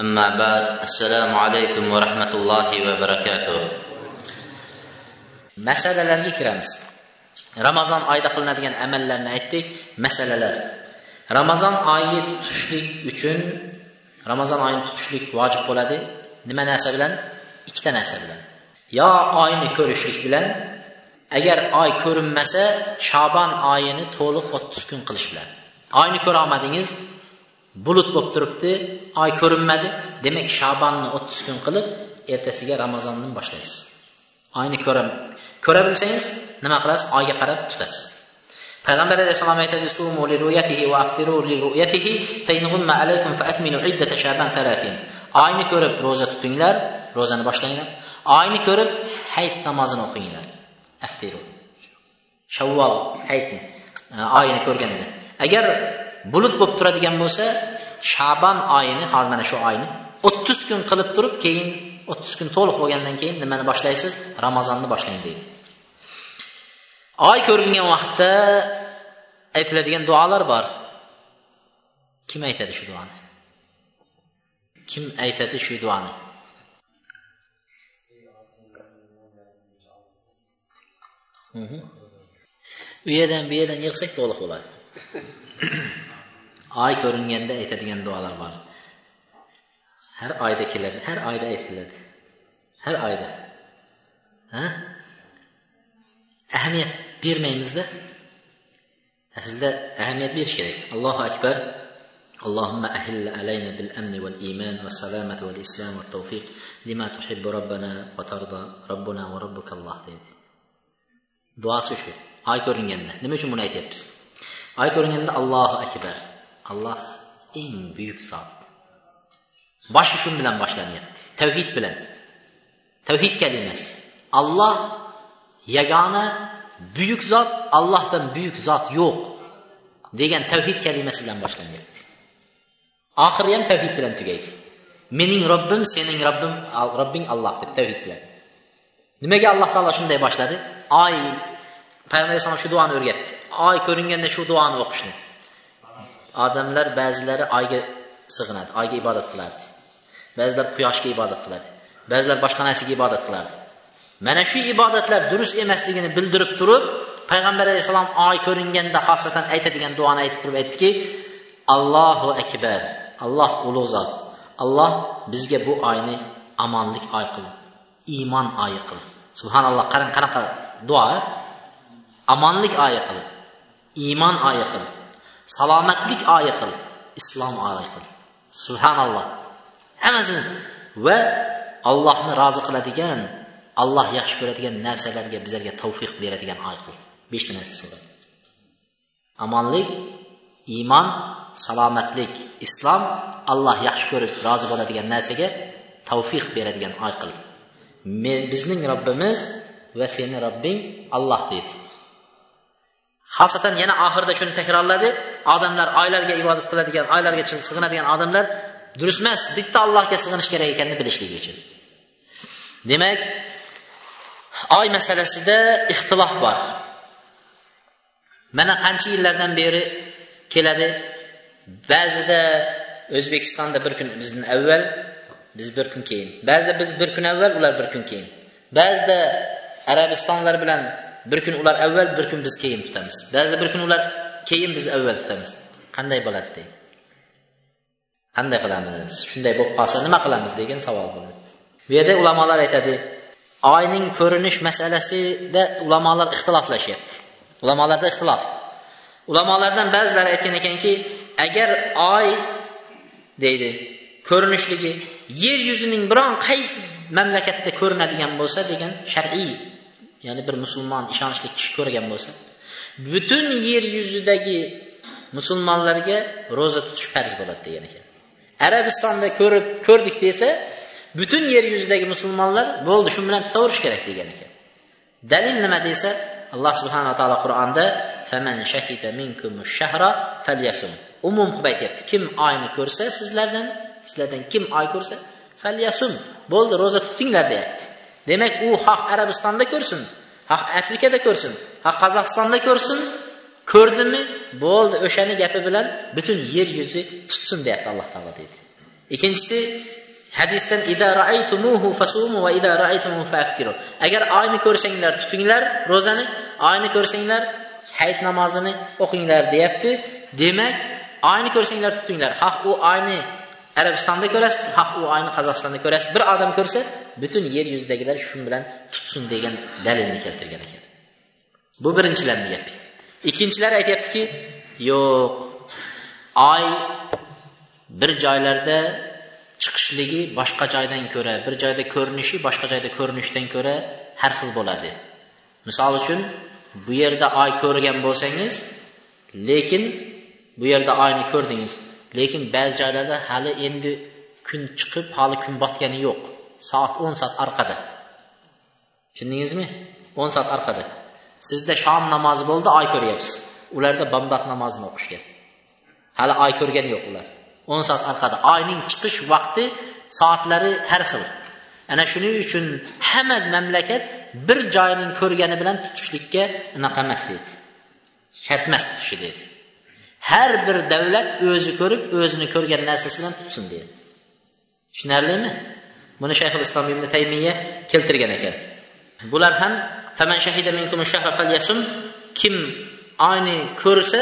أما بعد السلام عليكم ورحمة الله وبركاته masalalarga kiramiz ramazon oyida qilinadigan amallarni aytdik masalalar ramazon oyi tutishlik uchun ramazon oyini tutishlik vojib bo'ladi nima narsa bilan ikkita narsa bilan yo oyni ko'rishlik bilan agar oy ko'rinmasa shabon oyini to'liq o'ttiz kun qilish bilan oyni ko'rolmadingiz bulut bo'lib turibdi oy ko'rinmadi. Demak shabonni o'ttiz kun qilib ertasiga ramazondan boshlaysiz. Oyni ko'ra ko'ra bilsangiz nima qilasiz? Oyga qarab tutasiz. Payg'ambar alayhissalom aytadi sumu li ru'yatihi va aftiru li ru'yatihi fa in ghumma alaykum fa akmilu iddata shaban 30 oyni ko'rib ro'za tutinglar ro'zani boshlanglar oyni ko'rib hayit namozini o'qinglar. Aftiru. Shavvol hayitni e, oyini ko'rganda agar bulut bo'lib turadigan bo'lsa shabon oyini hozir mana shu oyni o'ttiz kun qilib turib keyin o'ttiz kun to'liq bo'lgandan keyin nimani boshlaysiz? Ramazonni boshlang deydi. Oy ko'ringan vaqtda aytiladigan duolar bor. Kim aytadi shu duoni? Kim aytadi shu duoni? U yerdan bu yerdan yig'sak to'liq bo'ladi oy ko'ringanda aytadigan duolar bor har oyda keladi har oyda aytiladi har oyda ha ahamiyat bermaymizda aslida ahamiyat berish kerak allohu akbar اللهم أهل علينا بالأمن والإيمان والسلامة والإسلام والتوفيق لما تحب ربنا وترضى ربنا وربك الله deydi duosi shu oy ko'ringanda nima uchun buni aytyapmiz oy ko'ringanda allohu akbar Alloh eng buyuk zot. Boshi shu bilan boshlanyapti. Tavhid bilan. Tavhid kalimasi alloh yagona buyuk zot allohdan buyuk zot yo'q degan tavhid kalimasi bilan boshlanyapti. Oxiri ham tavhid bilan tugaydi. Mening robbim sening robbim robbing alloh deb tavhid bilan. Nimaga alloh taolo shunday boshladi? Oy payg'ambar alayhisalom shu duoni o'rgatdi. Oy ko'ringanda shu duoni o'qishni. Odamlar ba'zilari oyga sig'inadi oyga ibodat qilardi. Ba'zilar quyoshga ibodat qiladi ba'zilar boshqa narsaga ibodat qilardi. Mana shu ibodatlar durust emasligini bildirib turib payg'ambar alayhissalom oy ko'ringanda xosatan aytadigan duoni aytib turib aytdiki allohu akbar alloh ulug' zot alloh bizga bu oyni omonlik oy qil iymon oyi qil subhanalloh qarang qanaqa duo omonlik oyi qil iymon oyi qil salomatlik oyi qil. Islom oyi qil. Subhanalloh. Hammasini va allohni rozi qiladigan alloh yaxshi ko'radigan narsalarga bizlarga tavfiq beradigan oy qil. Beshta narsa so'radi. Omonlik iymon salomatlik islom alloh yaxshi ko'rib rozi bo'ladigan narsaga tavfiq beradigan oy qil. Bizning robbimiz va seni robbing alloh deydi. Xosatan yana oxirida shuni takrorladi. Odamlar oylarga ibodat qiladigan oylarga sig'inadigan odamlar durust emas bitta allohga sig'inish kerak ekanini bilishligi uchun. Demak oy masalasida ixtilof bor. Mana qancha yillardan beri keladi? Ba'zida o'zbekistonda bir kun bizdan avval biz bir kun keyin. Ba'zida biz bir kun avval ular bir kun keyin. Ba'zida arabistonlar bilan bir kun ular avval bir kun biz keyin tutamiz. Ba'zida bir kun ular keyin biz avval tutamiz. Qanday bo'ladi deydi. Qanday qilamiz shunday bo'lib qolsa nima qilamiz degan savol bo'ladi. Bu yerda ulamolar aytadi oyning ko'rinish masalasida ulamolar ixtiloflashyapti. Ulamolarda ixtilof. Ulamolardan ba'zilari aytgan ekanki agar oy deydi ko'rinishligi yer yuzining biron qaysi mamlakatda ko'rinadigan bo'lsa degan shar'iy ya'ni bir musulmon ishonchli kishi ko'rgan bo'lsa butun yer yuzidagi musulmonlarga ro'za tutish farz bo'ladi degan ekan. Arabistonda ko'rib ko'rdik desa butun yer yuzidagi musulmonlar bo'ldi shu bilan tutaverish kerak degan ekan. Dalil nima desa alloh subhanava taolo qur'onda umum qilib aytyapti kim oyni ko'rsa sizlardan sizlardan kim oy ko'rsa falyasum. Bo'ldi ro'za tutinglar deyapti. Demak u xoh arabistonda ko'rsin. Xoh afrikada ko'rsin xoh qozog'istonda ko'rsin. Ko'rdimi? Bo'ldi o'shani gapi bilan butun yer yuzi tutsin deyapti alloh taolo deydi. İkkinchisi hadisdan agar oyni ko'rsanglar tutinglar ro'zani oyni ko'rsanglar hayit namozini o'qinglar deyapti. Demak oyni ko'rsanglar tutinglar. Xoh u oyni arabistonda ko'rasiz xoh u oyni qozog'istonda ko'rasiz. Bir odam ko'rsa butun yer yuzidagilar shu bilan tutsin degan dalilni keltirgan ekan. Bu birinchilarni gapi ikkinchilar aytyaptiki yo'q oy bir joylarda chiqishligi boshqa joydan ko'ra bir joyda ko'rinishi boshqa joyda ko'rinishdan ko'ra har xil bo'ladi. Misol uchun bu yerda oy ko'rgan bo'lsangiz lekin bu yerda oyni ko'rdingiz. Lekin ba'zi joylarda hali endi kun chiqib hali kun botgani yo'q. Soat o'n soat orqada. Tushundingizmi? O'n soat orqada. Sizda shom namozi bo'ldi oy ko'ryapsiz. Ularda bomdod namozini o'qishgan. Hali oy ko'rgani yo'q ular. O'n soat orqada. Oyning chiqish vaqti soatlari har xil. Ana shuning uchun hamma mamlakat bir joyning ko'rgani bilan tutishlikka anaqa emas deydi. Shart emas tutishi deydi. Har bir davlat o'zi ko'rib o'zini ko'rgan narsasi bilan tutsin deydi. Tushunarlimi? Buni shayxul islom ibn taymiya keltirgan ekan. Bular ham kim oyni ko'rsa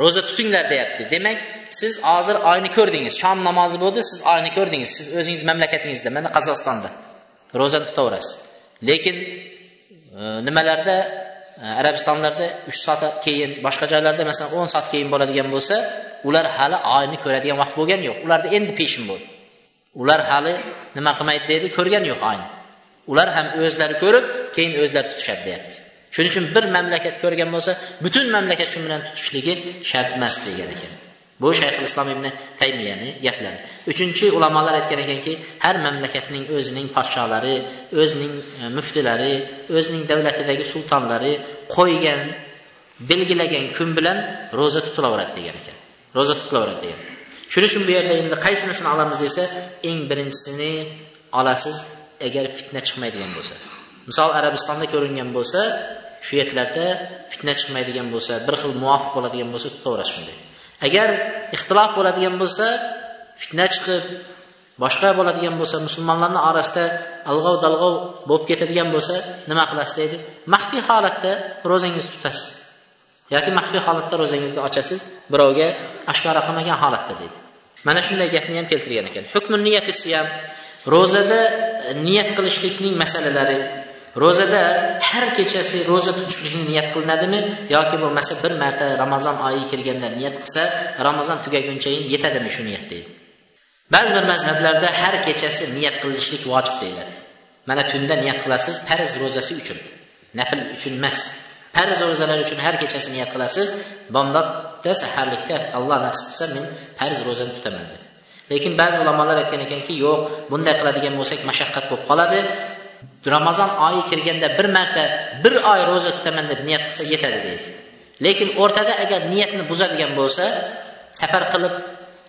ro'za tutinglar deyapti. Demak siz hozir oyni ko'rdingiz. Shom namozi bo'ldi siz oyni ko'rdingiz. Siz o'zingiz mamlakatingizda mana qozog'istonda ro'zani tutaverasiz. Lekin e, nimalarda arabistonlarda uch soat keyin boshqa joylarda masalan o'n soat keyin bo'ladigan bo'lsa ular hali oyni ko'radigan vaqt bo'lgani yo'q. Ularda endi peshin bo'ldi. Ular hali nima qilmaydi deydi ko'rgani yo'q oyni. Ular ham o'zlari ko'rib keyin o'zlari tutishadi deyapti. Shuning uchun bir mamlakat ko'rgan bo'lsa butun mamlakat shu bilan tutishligi shart emas degan ekan. Bu shayxul islom ibn taymiyani gaplari uchinchi ulamolar aytgan ekanki har mamlakatning o'zining podsholari o'zining e, muftilari o'zining davlatidagi sultonlari qo'ygan belgilagan kun bilan ro'za tutilaveradi degan ekan. Ro'za tutilaveradi degan. Shuning uchun bu yerda endi qaysinisini olamiz desa eng birinchisini olasiz agar fitna chiqmaydigan bo'lsa. Misol arabistonda ko'ringan bo'lsa shu yerlarda fitna chiqmaydigan bo'lsa bir xil muvofiq bo'ladigan bo'lsa tutaverasiz shunday. Agar ixtilof bo'ladigan bo'lsa fitna chiqib boshqa bo'ladigan bo'lsa musulmonlarni orasida alg'ov dalg'ov bo'lib ketadigan bo'lsa nima qilasiz deydi? Maxfiy holatda ro'zangizni tutasiz. Yoki maxfiy holatda ro'zangizni ochasiz birovga oshkora qilmagan holatda deydi. Mana shunday gapni ham keltirgan ekan. Hukmi niyati siyam ro'zada niyat qilishlikning masalalari ro'zada har kechasi ro'za tutishlikni niyat qilinadimi yoki bo'lmasa bir marta ramazon oyi kelganda niyat qilsa ramazon tugagunchayin yetadimi shu niyat deydi ba'zi bir mazhablarda har kechasi niyat qilinishlik vojib deyiladi. Mana tunda niyat qilasiz farz ro'zasi uchun. Nafl uchun emas. Farz ro'zalar uchun har kechasi niyat qilasiz bomdodda saharlikda alloh nasib qilsa men farz ro'zani tutaman deb lekin ba'zi ulamolar aytgan ekanki yo'q bunday qiladigan bo'lsak mashaqqat bo'lib qoladi. Ramazon oyi kirganda bir marta bir oy ro'za tutaman deb niyat qilsa yetadi deydi. Lekin o'rtada agar niyatni buzadigan bo'lsa safar qilib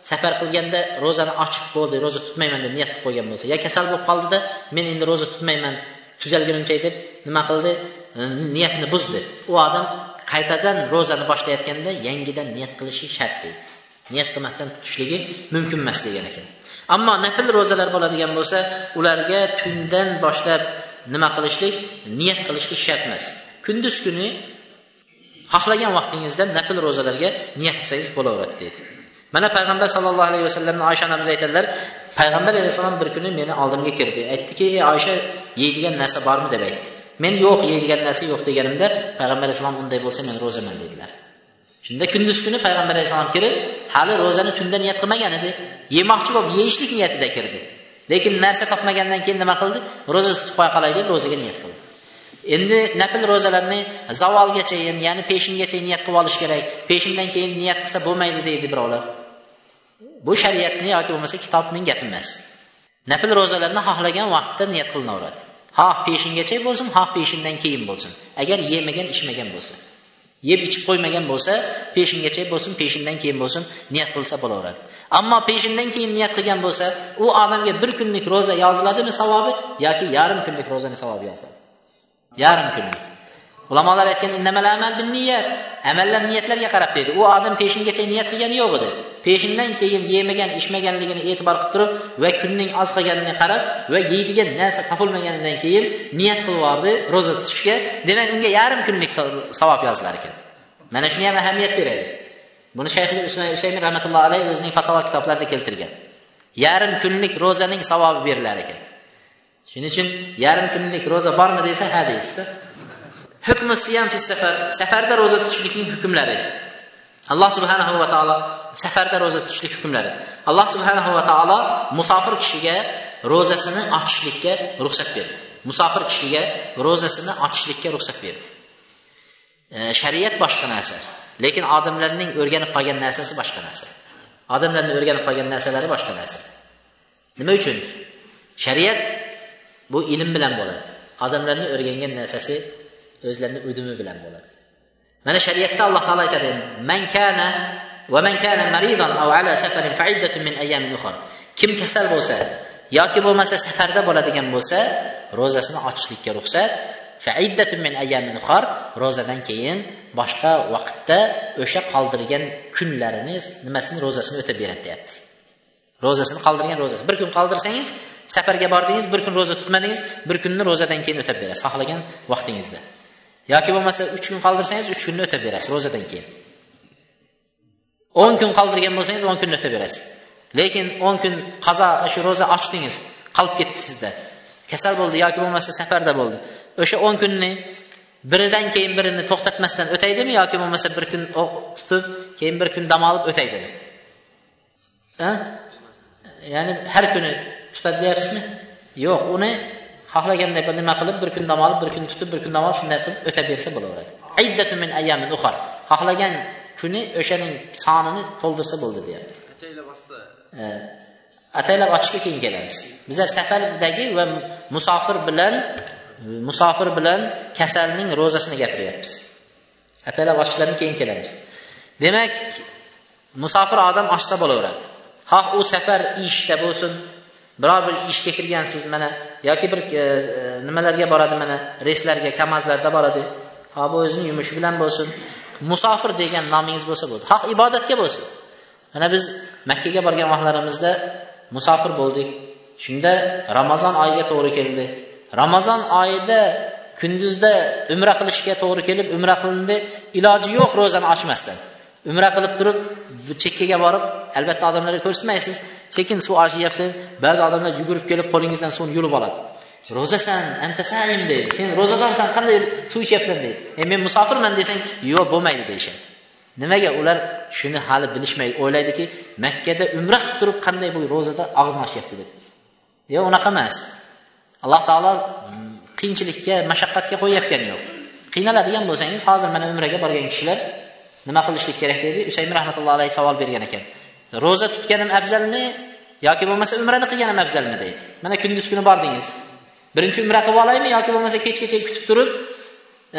safar qilganda ro'zani ochib bo'ldi ro'za tutmayman deb niyat qilib qo'ygan bo'lsa yo kasal bo'lib qoldida men endi ro'za tutmayman tuzalguncha deb nima qildi? Niyatni buzdi. U odam qaytadan ro'zani boshlayotganda yangidan niyat qilishi shart deydi. Niyat qilmasdan tutishligi mumkin emas degan ekan. Ammo nafl ro'zalar bo'ladigan bo'lsa ularga tundan boshlab nima qilishlik niyat qilishlik shart emas. Kunduz kuni xohlagan vaqtingizda nafl ro'zalarga niyat qilsangiz bo'laveradi deydi. Mana payg'ambar sallallohu alayhi vasallamni oysha onamiz aytadilar payg'ambar alayhissalom bir kuni meni oldimga kirdi. Aytdiki ey oysha yeydigan narsa bormi? deb aytdi. Men yo'q yeydigan narsa yo'q deganimda payg'ambar alayhissalom unday bo'lsa men ro'zaman dedilar. Shunda kunduz kuni payg'ambar alayhissalom kirib hali ro'zani tunda niyat qilmagan edi. Yemoqchi bo'lib yeyishlik niyatida kirdi. Lekin narsa topmagandan keyin nima qildi? Ro'za tutib qo'ya qolay deb ro'zaga niyat qildi. Endi nafl ro'zalarni zavolgacha ya'ni peshingacha niyat qilib olish kerak. Peshindan keyin niyat qilsa bo'lmaydi deydi birovlar. Bu shariatni yoki bo'lmasa kitobning gapi emas. Nafl ro'zalarni xohlagan vaqtda niyat qilinaveradi. Xoh peshingacha bo'lsin xoh peshindan keyin bo'lsin. Agar yemagan ichmagan bo'lsa. Yeb ichib qo'ymagan bo'lsa peshingacha bo'lsin peshindan keyin bo'lsin niyat qilsa bo'laveradi. Ammo peshindan keyin niyat qilgan bo'lsa u odamga bir kunlik ro'za yoziladimi savobi yoki yarim kunlik ro'zani savobi yoziladi? Yarim kunlik. Ulamolar aytgan amallar niyatlarga qarab deydi u odam peshingacha niyat qilgani yo'q edi. Peshindan keyin yemagan ichmaganligini e'tibor qilib turib va kunning oz qolganini qarab va yeydigan narsa topilmaganidan keyin niyat qilib yubordi ro'za tutishga. Demak unga yarim kunlik savob yozilar ekan. Mana shunga ham ahamiyat beradi. Buni shayx usaymin rahmatullohi alayhi o'zining fatvo kitoblarida keltirgan. Yarim kunlik ro'zaning savobi berilar ekan. Shuning uchun yarim kunlik ro'za bormi desa ha deysizda. Hukmi siyam fi safar. Safarda ro'za tutishlikning hukmlari. Alloh subhanahu va taolo safarda ro'za tutishlik hukmlari. Alloh subhanahu va taolo musofir kishiga ro'zasini ochishlikka ruxsat berdi. Musofir kishiga ro'zasini ochishlikka ruxsat berdi. E, shariat boshqa narsa lekin odamlarning o'rganib qolgan narsasi boshqa narsa. Odamlarni o'rganib qolgan narsalari boshqa narsa. Nima uchun? Shariat bu ilm bilan bo'ladi. Odamlarni o'rgangan narsasi o'zlarini udumi bilan bo'ladi. Mana shariatda alloh taolo aytadi man kana va man kana maridan aw ala safarin fa'iddatun min ayamin ukhra. Kim kasal bo'lsa yoki bo'lmasa safarda bo'ladigan bo'lsa ro'zasini ochishlikka ruxsat min ayamin ukhra ro'zadan keyin boshqa vaqtda o'sha qoldirgan kunlarini nimasini ro'zasini o'tab beradi deyapti. Ro'zasini qoldirgan ro'zasi. Bir kun qoldirsangiz safarga bordingiz bir kun ro'za tutmadingiz bir kunni ro'zadan keyin o'tab berasiz xohlagan vaqtingizda. Yoki bo'lmasa uch kun qoldirsangiz uch kunni o'tab berasiz ro'zadan keyin. O'n kun qoldirgan bo'lsangiz o'n kunni o'tab berasiz. Lekin o'n kun qazo shu ro'za ochdingiz qolib ketdi sizda kasal bo'ldi yoki bo'lmasa safarda bo'ldi. O'sha o'n kunni biridan keyin birini to'xtatmasdan o'taydimi yoki bo'lmasa bir kun tutib keyin bir kun dam olib o'taydimi? Ya'ni har kuni tutadi deyapsizmi yo'q uni xohlaganda bir nima qilib bir kun dam olib bir kun tutib bir kun dam olib shunday qilib o'tab bersa bo'laveradi. Xohlagan kuni o'shaning sonini to'ldirsa bo'ldi deyapti. Ataylab ochishga keyin kelamiz. Bizlar safardagi va musofir bilan musofir bilan kasalning ro'zasini gapiryapmiz. Ataylab ochishlarni keyin kelamiz. Demak musofir odam ochsa bo'laveradi. Xoh u safar ishda bo'lsin biror bir ishga kirgansiz mana yoki bir e, e nimalarga boradi mana reyslarga kamazlarda boradi. Ho bu o'zini yumushi bilan bo'lsin. Musofir degan nomingiz bo'lsa bo'ldi. Xoh ibodatga bo'lsin. Mana biz makkaga borgan vaqtlarimizda musofir bo'ldik. Shunda ramazon oyiga to'g'ri keldi. Ramazon oyida kunduzda umra qilishga to'g'ri kelib umra qilindi. Iloji yo'q ro'zani ochmasdan. Umra qilib turib chekkaga borib albatta odamlarga ko'rsatmaysiz sekin suv oshiyapsiz ba'zi odamlar yugurib kelib qo'lingizdan suvni yulib oladi. Ro'zasan antasaim deydi sen ro'zadorsan qanday suv ichyapsan deydi. E men musofirman desang yo'q bo'lmaydi deyishadi. Nimaga? Ular shuni hali bilishmay o'ylaydiki makkada umra qilib turib qanday bu ro'zada og'zini ochyapti deb. Yo'q unaqa emas. Alloh taolo mm, qiyinchilikka mashaqqatga qo'yayotgani yo'q. Qiynaladigan bo'lsangiz hozir mana umraga borgan kishilar nima qilishlik kerak deydi usaymin rahmatullohi alayhi savol bergan ekan. Ro'za tutganim afzalmi yoki bo'lmasa umrani qilganim afzalmi deydi. Mana kunduz kuni bordingiz. Birinchi umra qilib olaymi yoki bo'lmasa kechgacha kutib turib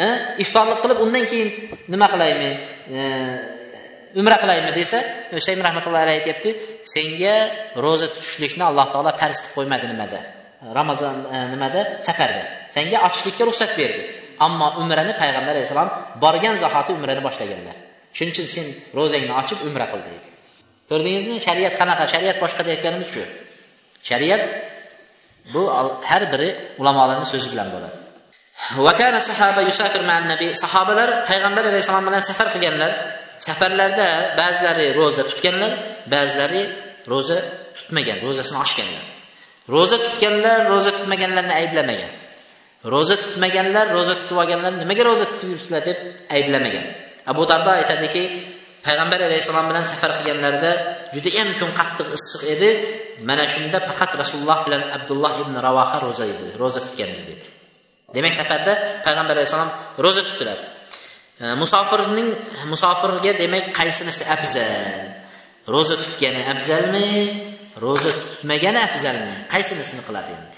e, iftorlik qilib undan keyin nima qilaymiz e, umra qilaymi desa usaymin rahmatullohi alayhi aytyapti senga ro'za tutishlikni alloh taolo farz qilib qo'ymadi nimada? Ramazon e, nimada? Safarda. Senga ochishlikka ruxsat berdi. Ammo umrani payg'ambar alayhissalom borgan zahoti umrani boshlaganlar. Shuning uchun sen ro'zangni ochib umra qil deydi. Ko'rdingizmi? Shariat qanaqa? Shariat boshqa deyotganimiz shu. Shariat bu har biri ulamolarni so'zi bilan bo'ladi. Sahobalar payg'ambar alayhissalom bilan safar qilganlar. Safarlarda ba'zilari ro'za tutganlar ba'zilari ro'za tutmagan ro'zasini ochganlar. Ro'za tutganlar ro'za tutmaganlarni ayblamagan. Ro'za tutmaganlar ro'za tutib olganlar nimaga ro'za tutib yuribsizlar deb ayblamagan. Abu dardo aytadiki payg'ambar alayhissalom bilan safar qilganlarida judayam kun qattiq issiq edi. Mana shunda faqat rasululloh bilan abdulloh ibn ravoha ro'za edi ro'za tutganlar dedi. Demak safarda payg'ambar alayhissalom ro'za tutdilar. E, musofirning musofirga demak qaysinisi afzal? Ro'za tutgani afzalmi? Ro'za tutmagani afzalmi? Qaysinisini qiladi endi?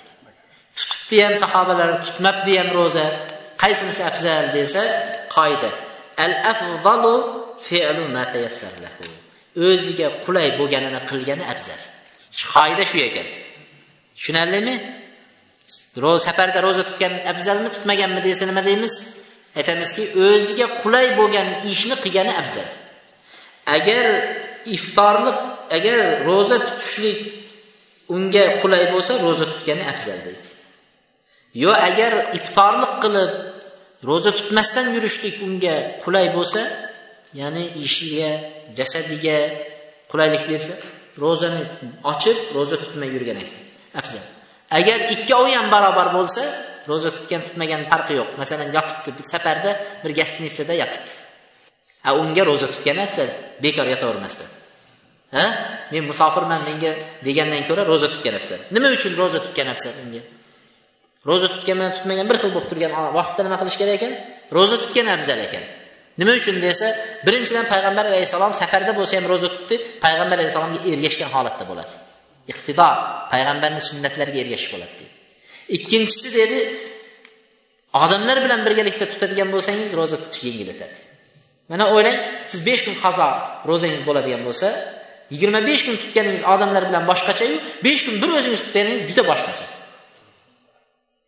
Tutibdi ham sahobalar tutmabdi ham ro'za. Qaysinisi afzal desa qoida. Al afzalu fi'lu ma lahu. O'ziga qulay bo'lganini qilgani afzal. Qoida shu ekan. Tushunarlimi? Safarda ro'za tutgan afzalmi tutmaganmi desa nima deymiz? Aytamizki o'ziga qulay bo'lgan ishni qilgani afzal. Agar iftorlik agar ro'za tutishlik unga qulay bo'lsa ro'za tutgani afzal deydi. Yo agar iftorlik qilib ro'za tutmasdan yurishlik unga qulay bo'lsa ya'ni ishiga jasadiga qulaylik bersa ro'zani ochib ro'za tutmay yurgan afzal. Agar ikkovi ham barobar bo'lsa ro'za tutgan tutmagan farqi yo'q. Masalan yotibdi safarda bir gostinitsada yotibdi. A unga ro'za tutgani afzal bekor yotavermasdan ha? Men musofirman menga degandan ko'ra ro'za tutgan afzal. Nima uchun ro'za tutgan afzal unga? Ro'za tutgan bilan tutmagan bir xil bo'lib turgan vaqtda nima qilish kerak ekan? Ro'za tutgan afzal ekan. Nima uchun desa birinchidan payg'ambar alayhissalom safarda bo'lsa ham ro'za tutdi payg'ambar alayhissalomga ergashgan holatda bo'ladi. Iqtido payg'ambarni sunnatlariga ergashish bo'ladi deydi. Ikkinchisi dedi odamlar bilan birgalikda tutadigan bo'lsangiz ro'za tutish yengil o'tadi mana o'ylang siz besh kun qazo ro'zangiz bo'ladigan bo'lsa yigirma besh kun tutganingiz odamlar bilan boshqachayu besh kun bir o'zingiz tutganingiz juda boshqacha.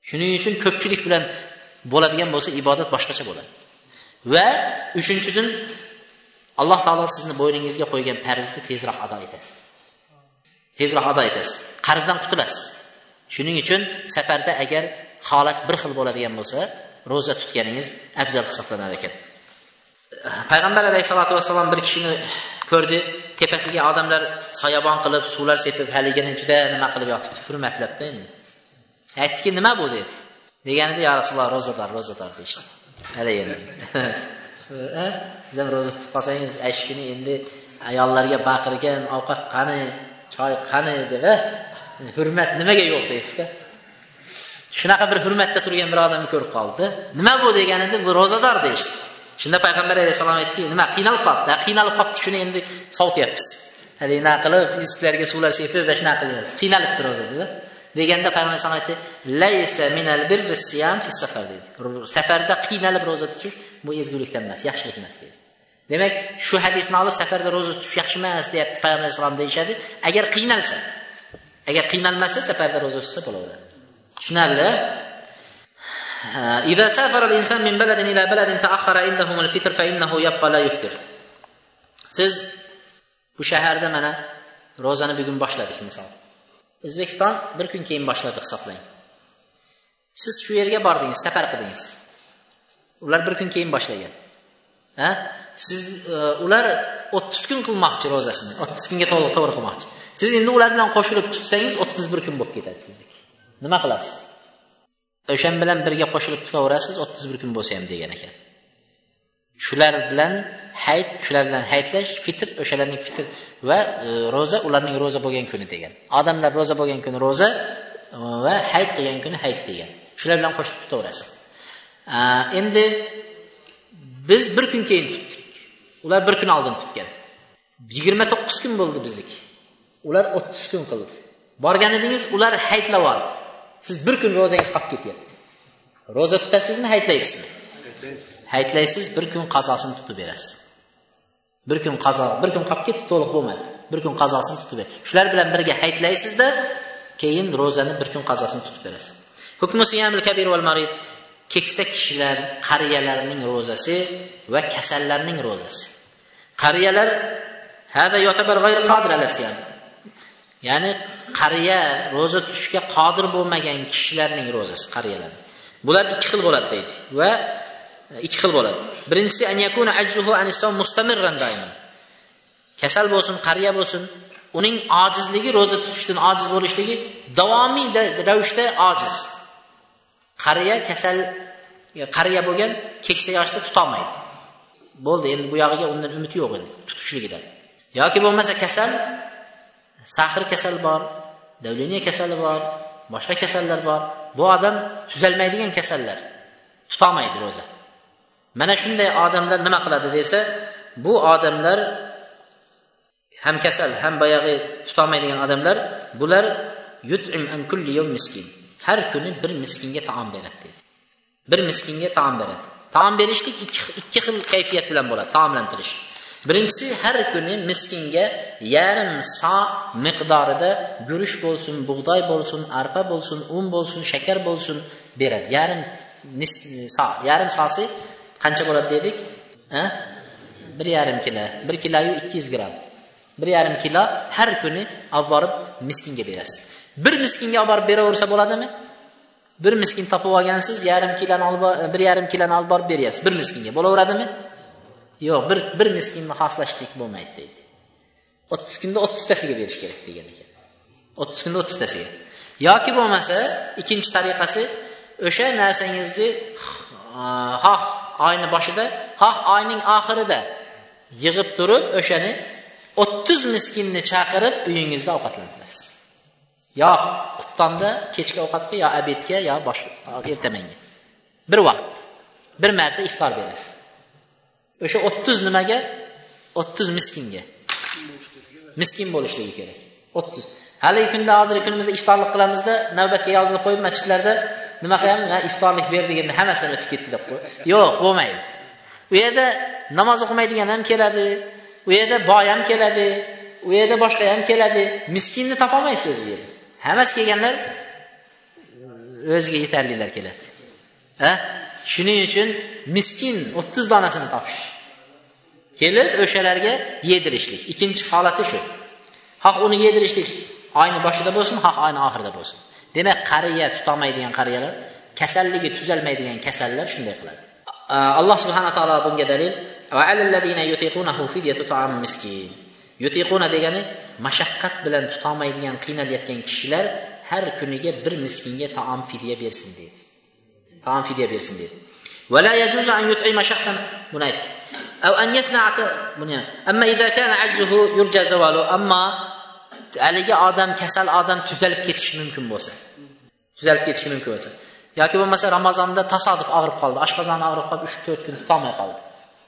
Shuning uchun ko'pchilik bilan bo'ladigan bo'lsa ibodat boshqacha bo'ladi. Va uchinchidan alloh taolo sizni bo'yningizga qo'ygan farzni tezroq ado etasiz. Tezroq ado etasiz. Qarzdan qutulasiz. Shuning uchun safarda agar holat bir xil bo'ladigan bo'lsa ro'za tutganingiz afzal hisoblanar ekan. Payg'ambar alayhissalotu vassalom bir kishini ko'rdi. Tepasiga odamlar soyabon qilib suvlar sepib haligini juda nima qilib yotibdi? Hurmatlabda endi. Aytdiki nima bu dedi. Deganida yo rasululloh ro'zador ro'zador deyishdi. Haligi siz ham ro'za tutib qolsangiz ash kuni endi ayollarga baqirgan ovqat qani choy qani deb hurmat nimaga yo'q deysizda. Shunaqa bir hurmatda turgan bir odamni ko'rib qoldi. Nima bu deganida bu ro'zador deyishdi. Shunda payg'ambar alayhissalom aytdiki nima qiynalib qolibdi qiynalib qolibdi shuni endi sovutyapmiz haligi qilib sizlarga suvlar sepib va shunaqa qilyapmiz qiynalibdi ro'za dedi. degəndə Peyğəmbər aytdı: "Leysə minəl birri siyam fi səfər" dedi. Səfərdə qiynəlib roza tutmaq bu ezgilikdən məs, yaxşılıqdan məs deyir. Demək, şu hədisini alıb səfərdə roza tutmaq yaxşı məs deyə Peyğəmbər sallam deyişədi. Əgər qiynəlsə, əgər qiynəlməsə səfərdə roza tutsa belə olar. Düşünərli? İzə səfərəl insan min bələdin ilə bələdin təəxxərə indəhumul fitr fə innəhu yəbqə la yuftir. Siz bu şəhərdə mənə rozanı bir gün başladık misal. O'zbekiston bir kun keyin boshladi hisoblang. Siz shu yerga bordingiz safar qildingiz. Ular bir kun keyin boshlagan. Ha? Siz e, ular o'ttiz kun qilmoqchi ro'zasini o'ttiz kunga to'g'ri qilmoqchi. Siz endi ular bilan qo'shilib tutsangiz o'ttiz bir kun bo'lib ketadi sizniki nima qilasiz? O'shan bilan birga qo'shilib tutaverasiz o'ttiz bir kun bo'lsa ham degan ekan. Shular bilan hayit shular bilan hayitlash fitr o'shalarning fitr va e, ro'za ularning ro'za bo'lgan kuni degan. Odamlar ro'za bo'lgan kuni ro'za e, va hayit qilgan kuni hayit degan. Shular bilan qo'shib tutaverasiz. Endi biz bir kun keyin tutdik. Ular bir kun oldin tutgan. Yigirma to'qqiz kun bo'ldi bizniki ular o'ttiz kun qildi. Borgan edingiz ular haytlab oldi siz bir kun ro'zangiz qolib ketyapti. Ro'za tutasizmi haytlaysizmi? Haytlaysiz bir kun qazosini tutib berasiz. Bir kun qazo bir kun qolib ketdi to'liq bo'lmadi. Bir kun qazosini tutib ber. Shular bilan birga haytlaysizda keyin ro'zani bir kun qazosini tutib berasiz. Hukmi kabir val marid keksa kishilar qariyalarning ro'zasi va kasallarning ro'zasi. Qariyalar ya'ni qariya ro'za tutishga qodir bo'lmagan kishilarning ro'zasi qariyalar bular ikki xil bo'ladi deydi. Va ikki xil bo'ladi. Birinchisi kasal bo'lsin qariya bo'lsin uning ojizligi ro'za tutishdan ojiz bo'lishligi davomiy ravishda ojiz. Qariya kasal e, qariya bo'lgan keksa yoshda tutolmaydi. Bo'ldi endi bu yog'iga undan umid yo'q endi tutishligidan. Yoki bo'lmasa kasal sahr kasal bor davleniya kasali bor boshqa kasallar bor. Bu odam tuzalmaydigan kasallar tutolmaydi ro'za. Mana shunday odamlar nima qiladi desa bu odamlar ham kasal ham boyag'i tutolmaydigan odamlar bular yutim an kulli yawm miskin. Har kuni bir miskinga taom beradi dedi bir miskinga taom beradi. Taom berishlik ikki, ikki xil kayfiyat bilan bo'ladi taomlantirish. Birinchisi har kuni miskinga yarim so miqdorida guruch bo'lsin bug'doy bo'lsin arpa bo'lsin un bo'lsin shakar bo'lsin beradi. Yarim so yarim sosi qancha bo'ladi dedik? A bir yarim kilo. Bir kiloyu ikki yuz gramm bir yarim kilo har kuni olib borib miskinga berasiz. Bir miskinga olib borib beraversa bo'ladimi? Bir miskin topib olgansiz yarim kiloni olib bir yarim kiloni olib borib beryapsiz. Bir miskinga bo'laveradimi? Yo'q bir bir miskinni xoslashlik bo'lmaydi deydi. O'ttiz kunda o'ttiztasiga berish kerak degan ekan. O'ttiz kunda o'ttiztasiga. Yoki bo'lmasa ikkinchi tariqasi o'sha narsangizni xoh oyni boshida xoh oyning oxirida yig'ib turib o'shani o'ttiz miskinni chaqirib uyingizda ovqatlantirasiz. Yo qubtonda kechki ovqatga yo abedga yo ertamanga bir vaqt bir marta iftor berasiz. O'sha o'ttiz nimaga? O'ttiz miskinga. Miskin bo'lishligi kerak. O'ttiz. Haligi kunda hozirgi kunimizda iftorlik qilamizda navbatga yozilib qo'yib masjidlarda nima qilyapmiz iftorlik ber deganda hammasidan o'tib ketdi deb qo'y. Yo'q bo'lmaydi. U yerda namoz o'qimaydigan ham keladi u yerda boy ham keladi u yerda boshqa ham keladi. Miskinni topolmaysiz o'zi u yerda. Hammasi kelganlar o'ziga yetarlilar keladi. A shuning uchun miskin o'ttiz donasini topish. Kelib o'shalarga yedirishlik. Ikkinchi holati shu. Xoh uni yedirishlik. Oyni boshida bo'lsin xoh oyni oxirida bo'lsin. demak qariya tutolmaydigan qariyalar kasalligi tuzalmaydigan kasallar shunday qiladi. Alloh subhana taolo bunga dalil yutiquna degani mashaqqat bilan tutolmaydigan qiynalayotgan kishilar har kuniga bir miskinga taom fidya bersin deydi. Taom fidya bersin deydi. Buni aytdik buni ammo haligi odam kasal odam tuzalib ketishi mumkin bo'lsa tuzalib ketishi mumkin bo'lsa yoki bo'lmasa ramazonda tasodif og'rib qoldi oshqozoni og'rib qolib uch to'rt kun tutolmay qoldi.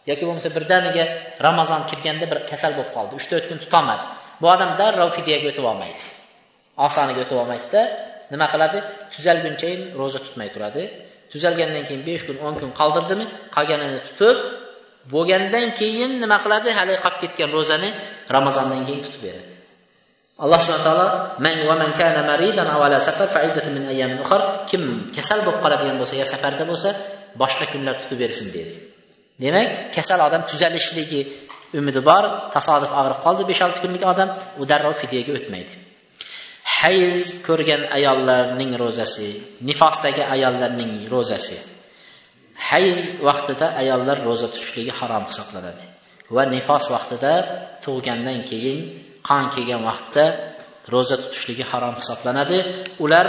Yoki bo'lmasa birdaniga ramazon kirganda bir kasal bo'lib qoldi uch to'rt kun tutolmadi bu odam darrov fidyaga o'tib olmaydi. Osoniga o'tib olmaydida nima qiladi? Tuzalgunchayin ro'za tutmay turadi. Tuzalgandan keyin besh kun o'n kun qoldirdimi? Qolganini tutib bo'lgandan keyin nima qiladi? Haligi qolib ketgan ro'zani ramazondan keyin tutib beradi. Alloh subhana taolo man va man kana maridan aw safar min ayyamin ukhra kim kasal bo'lib qoladigan bo'lsa yo safarda bo'lsa boshqa kunlar tutib bersin dedi demak kasal odam tuzalishligi umidi bor tasodif og'rib qoldi besh olti kunlik odam u darrov fidyaga o'tmaydi. Hayz ko'rgan ayollarning ro'zasi nifosdagi ayollarning ro'zasi. Hayz vaqtida ayollar ro'za tutishligi harom hisoblanadi. Va nifos vaqtida tug'gandan keyin qon kelgan vaqtda ro'za tutishligi harom hisoblanadi. Ular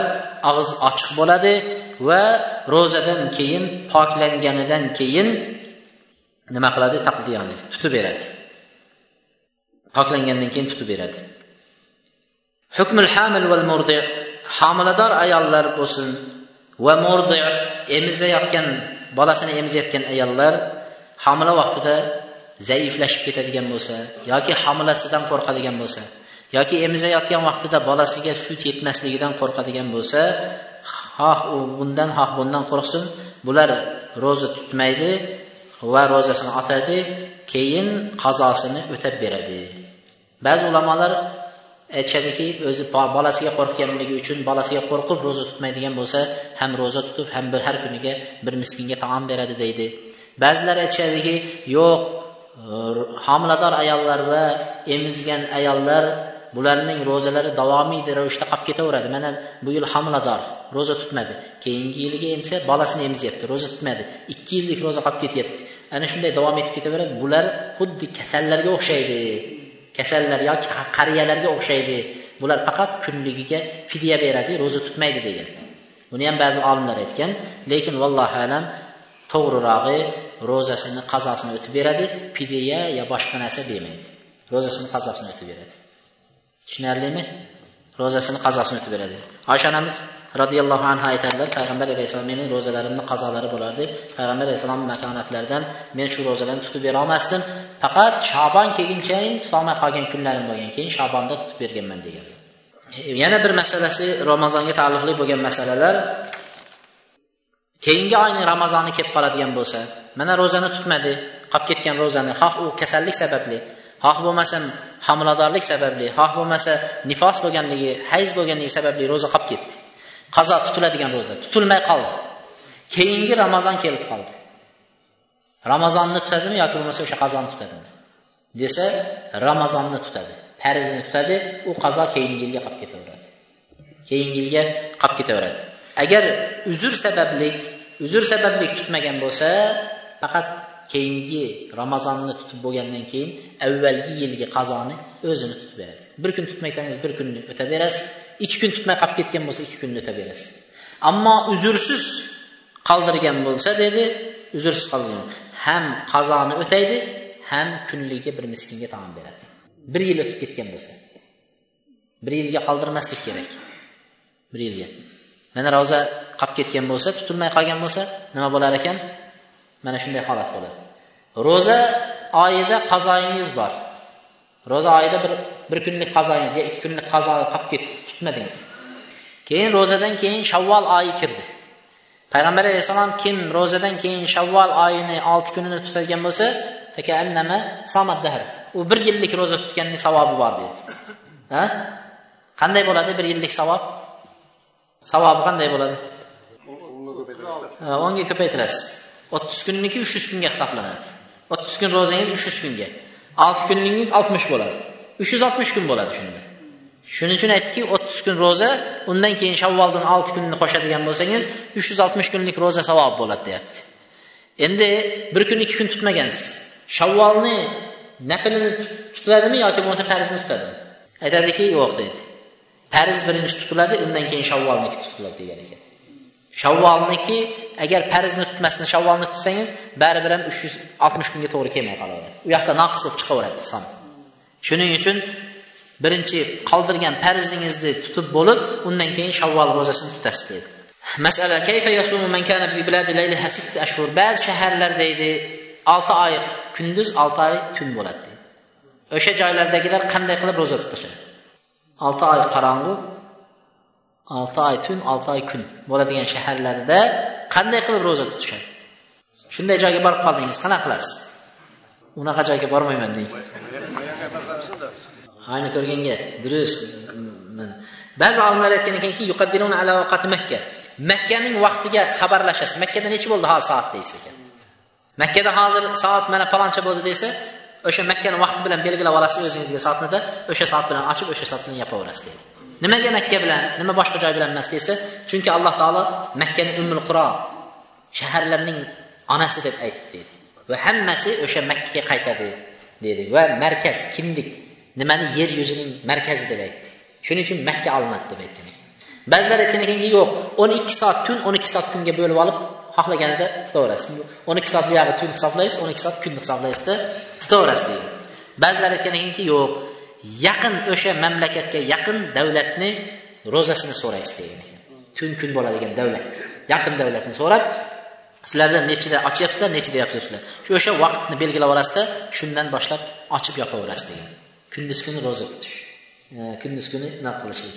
og'iz ochiq bo'ladi va ro'zadan keyin poklanganidan keyin nima qiladi? Taqdiyani tutib beradi. Poklangandan keyin tutib beradi. Hukmul hamil val murdi homilador ayollar bo'lsin va murdi emizayotgan bolasini emizayotgan ayollar homila vaqtida zaiflashib ketadigan bo'lsa yoki homilasidan qo'rqadigan bo'lsa yoki emizayotgan vaqtida bolasiga sut yetmasligidan qo'rqadigan bo'lsa xoh u bundan xoh bundan qo'rqsin bular ro'za tutmaydi va ro'zasini otadi keyin qazosini o'tab beradi. Ba'zi ulamolar aytishadiki o'zi bolasiga qo'rqganligi uchun bolasiga qo'rqib ro'za tutmaydigan bo'lsa ham ro'za tutib ham bir har kuniga bir miskinga taom beradi deydi. Ba'zilar aytishadiki yo'q homilador ayollar va emizgan ayollar bularning ro'zalari davomiy ravishda qolib ketaveradi. Mana bu yil homilador ro'za tutmadi. Keyingi yilga emsa bolasini emizyapti ro'za tutmadi. Ikki yillik ro'za qolib ketyapti. Ana shunday davom etib ketaveradi. Bular xuddi kasallarga o'xshaydi. Kasallar yoki qariyalarga o'xshaydi. Bular faqat kunligiga fidya beradi ro'za tutmaydi degan. Buni ham ba'zi olimlar aytgan. Lekin vallohu alam to'g'rirog'i rozəsini, qazasını ötüb verədi, pidiyə ya başqa nəsə deməkdir. Rozəsini, qazasını ötüb verədi. Düşünərlimi? Rozəsini, qazasını ötüb verədi. Ayşə anamız radiyallahu anha aytərlər, Peyğəmbər əleyhissalam mənim rozələrimdə qazaları bulardı. Peyğəmbər əleyhissalam məkanətlərdən mən şu rozələrimi tutub verə bilməzdim. Fəqat Şaban kegin kəyin tutamay xagən günlərim bo'lgan. Keyin Şabanda tutub vergan mən deyirlər. Yəni bir məsələsi Ramazanğa təalluqlu bo'lgan məsələlər keyingi oyning ramazoni kelib qoladigan bo'lsa mana ro'zani tutmadi qolib ketgan ro'zani. Xoh u kasallik sababli. Xoh bo'lmasa homiladorlik sababli xoh bo'lmasa nifos bo'lganligi hayz bo'lganligi sababli ro'za qolib ketdi. Qazo tutiladigan ro'za tutilmay qoldi. Keyingi ramazon kelib qoldi. Ramazonni tutadimi yoki bo'lmasa o'sha qazoni tutadimi? Desa ramazonni tutadi farzini tutadi u qazo keyingi yilga qolib ketaveradi. Keyingi yilga qolib ketaveradi. Agar uzr sabablik uzr sabablik tutmagan bo'lsa faqat keyingi ramazonni tutib bo'lgandan keyin avvalgi yilgi qazoni o'zini tutib beradi. Bir kun tutmasangiz bir kunni o'taverasiz ikki kun tutmay qolib ketgan bo'lsa ikki kunni o'taverasiz. Ammo uzrsiz qoldirgan bo'lsa dedi uzrsiz qoldirgan. Ham qazoni o'taydi ham kunligiga bir miskinga taom beradi. Bir yil o'tib ketgan bo'lsa. Bir yilga qoldirmaslik kerak. Bir yilga. Mana ro'za qolib ketgan bo'lsa tutilmay qolgan bo'lsa nima bo'lar ekan? Mana shunday holat bo'ladi. Ro'za oyida qazoyingiz bor. Ro'za oyida bir bir kunlik qazoyingiz yo ikki kunlik qazo qolib ketdi tutmadingiz. Keyin ro'zadan keyin shavvol oyi kirdi. Payg'ambar alayhissalom kim ro'zadan keyin shavvol oyini olti kunini tutadigan bo'lsa u bir yillik ro'za tutganni savobi bor dedi. Ha? Qanday bo'ladi bir yillik savob? Savobi qanday bo'ladi? O'nga ko'paytirasiz. O'ttiz kunniki uch yuz kunga hisoblanadi. O'ttiz kun ro'zangiz uch yuz kunga. Olti kunligingiz oltmish bo'ladi. Uch yuz oltmish kun bo'ladi shunda. Shuning uchun aytdiki o'ttiz kun ro'za undan keyin shavvoldan olti kunni qo'shadigan bo'lsangiz uch yuz oltmish kunlik ro'za savob bo'ladi deyapti. Endi bir kun ikki kun tutmagansiz. Shavvolni naflini tutiladimi yoki bo'lmasa farzini tutadimi? Aytadiki yo'q deydi farz birinchi tutiladi undan keyin shavvolniki tutiladi degan ekan. Shavvolniki agar farzni tutmasdan shavvolni tutsangiz baribir ham uch yuz oltmish kunga to'g'ri kelmay qolaveradi. U yoqda noqis bo'lib chiqaveradi son. Shuning uchun birinchi qoldirgan farzingizni tutib bo'lib undan keyin shavvol ro'zasini tutasiz deydi masala kayfa yasumu man kana bi biladi layliha sitt ashhur? Ba'zi shaharlar deydi olti oy kunduz olti oy tun bo'ladi. deydi. O'sha joylardagilar qanday qilib ro'za tutishadi olti oy qorong'u olti oy tun olti oy kun bo'ladigan shaharlarda qanday qilib ro'za tutishadi? Shunday joyga borib qoldingiz qanaqa qilasiz? Unaqa joyga bormayman deng. Ayni ko'rganga durust. Ba'zi olimlar aytgan ekanki makka. Makkaning vaqtiga xabarlashasiz. Makkada necha bo'ldi hozir soat deysiz ekan? Makkada hozir soat mana paloncha bo'ldi desa o'sha makkani vaqti bilan belgilab olasiz o'zingizga soatnida o'sha soat bilan ochib o'sha soat bilan yopaverasiz deydi. Nimaga makka bilan nima boshqa joy bilan emas desa chunki alloh taolo makkani ummul quro shaharlarning onasi deb aytdi deydi. Va hammasi o'sha makkaga qaytadi dedi va markaz kimlik nimani yer yuzining markazi deb aytdi. Shuning uchun makka olinadi deb aytgan ba'zilar aytgan ekanki yo'q o'n ikki soat tun o'n ikki soat kunga bo'lib olib xohlaganida tutaverasiz o'n ikki soat buyog'i tun hisoblaysiz o'n ikki soat kunni hisoblaysizda tutaverasiz deydi. Ba'zilar aytgan ekanki yo'q yaqin o'sha mamlakatga yaqin davlatni ro'zasini so'raysiz degan ekan. Tun kun bo'ladigan davlat yaqin davlatni so'rab sizlarda nechida ochyapsizlar nechida yopyapsizlar. Shu o'sha vaqtni belgilab olasizda shundan boshlab ochib yopaverasiz degan. Kunduz kuni ro'za tutish e, kunduz kuni nima qilishlik?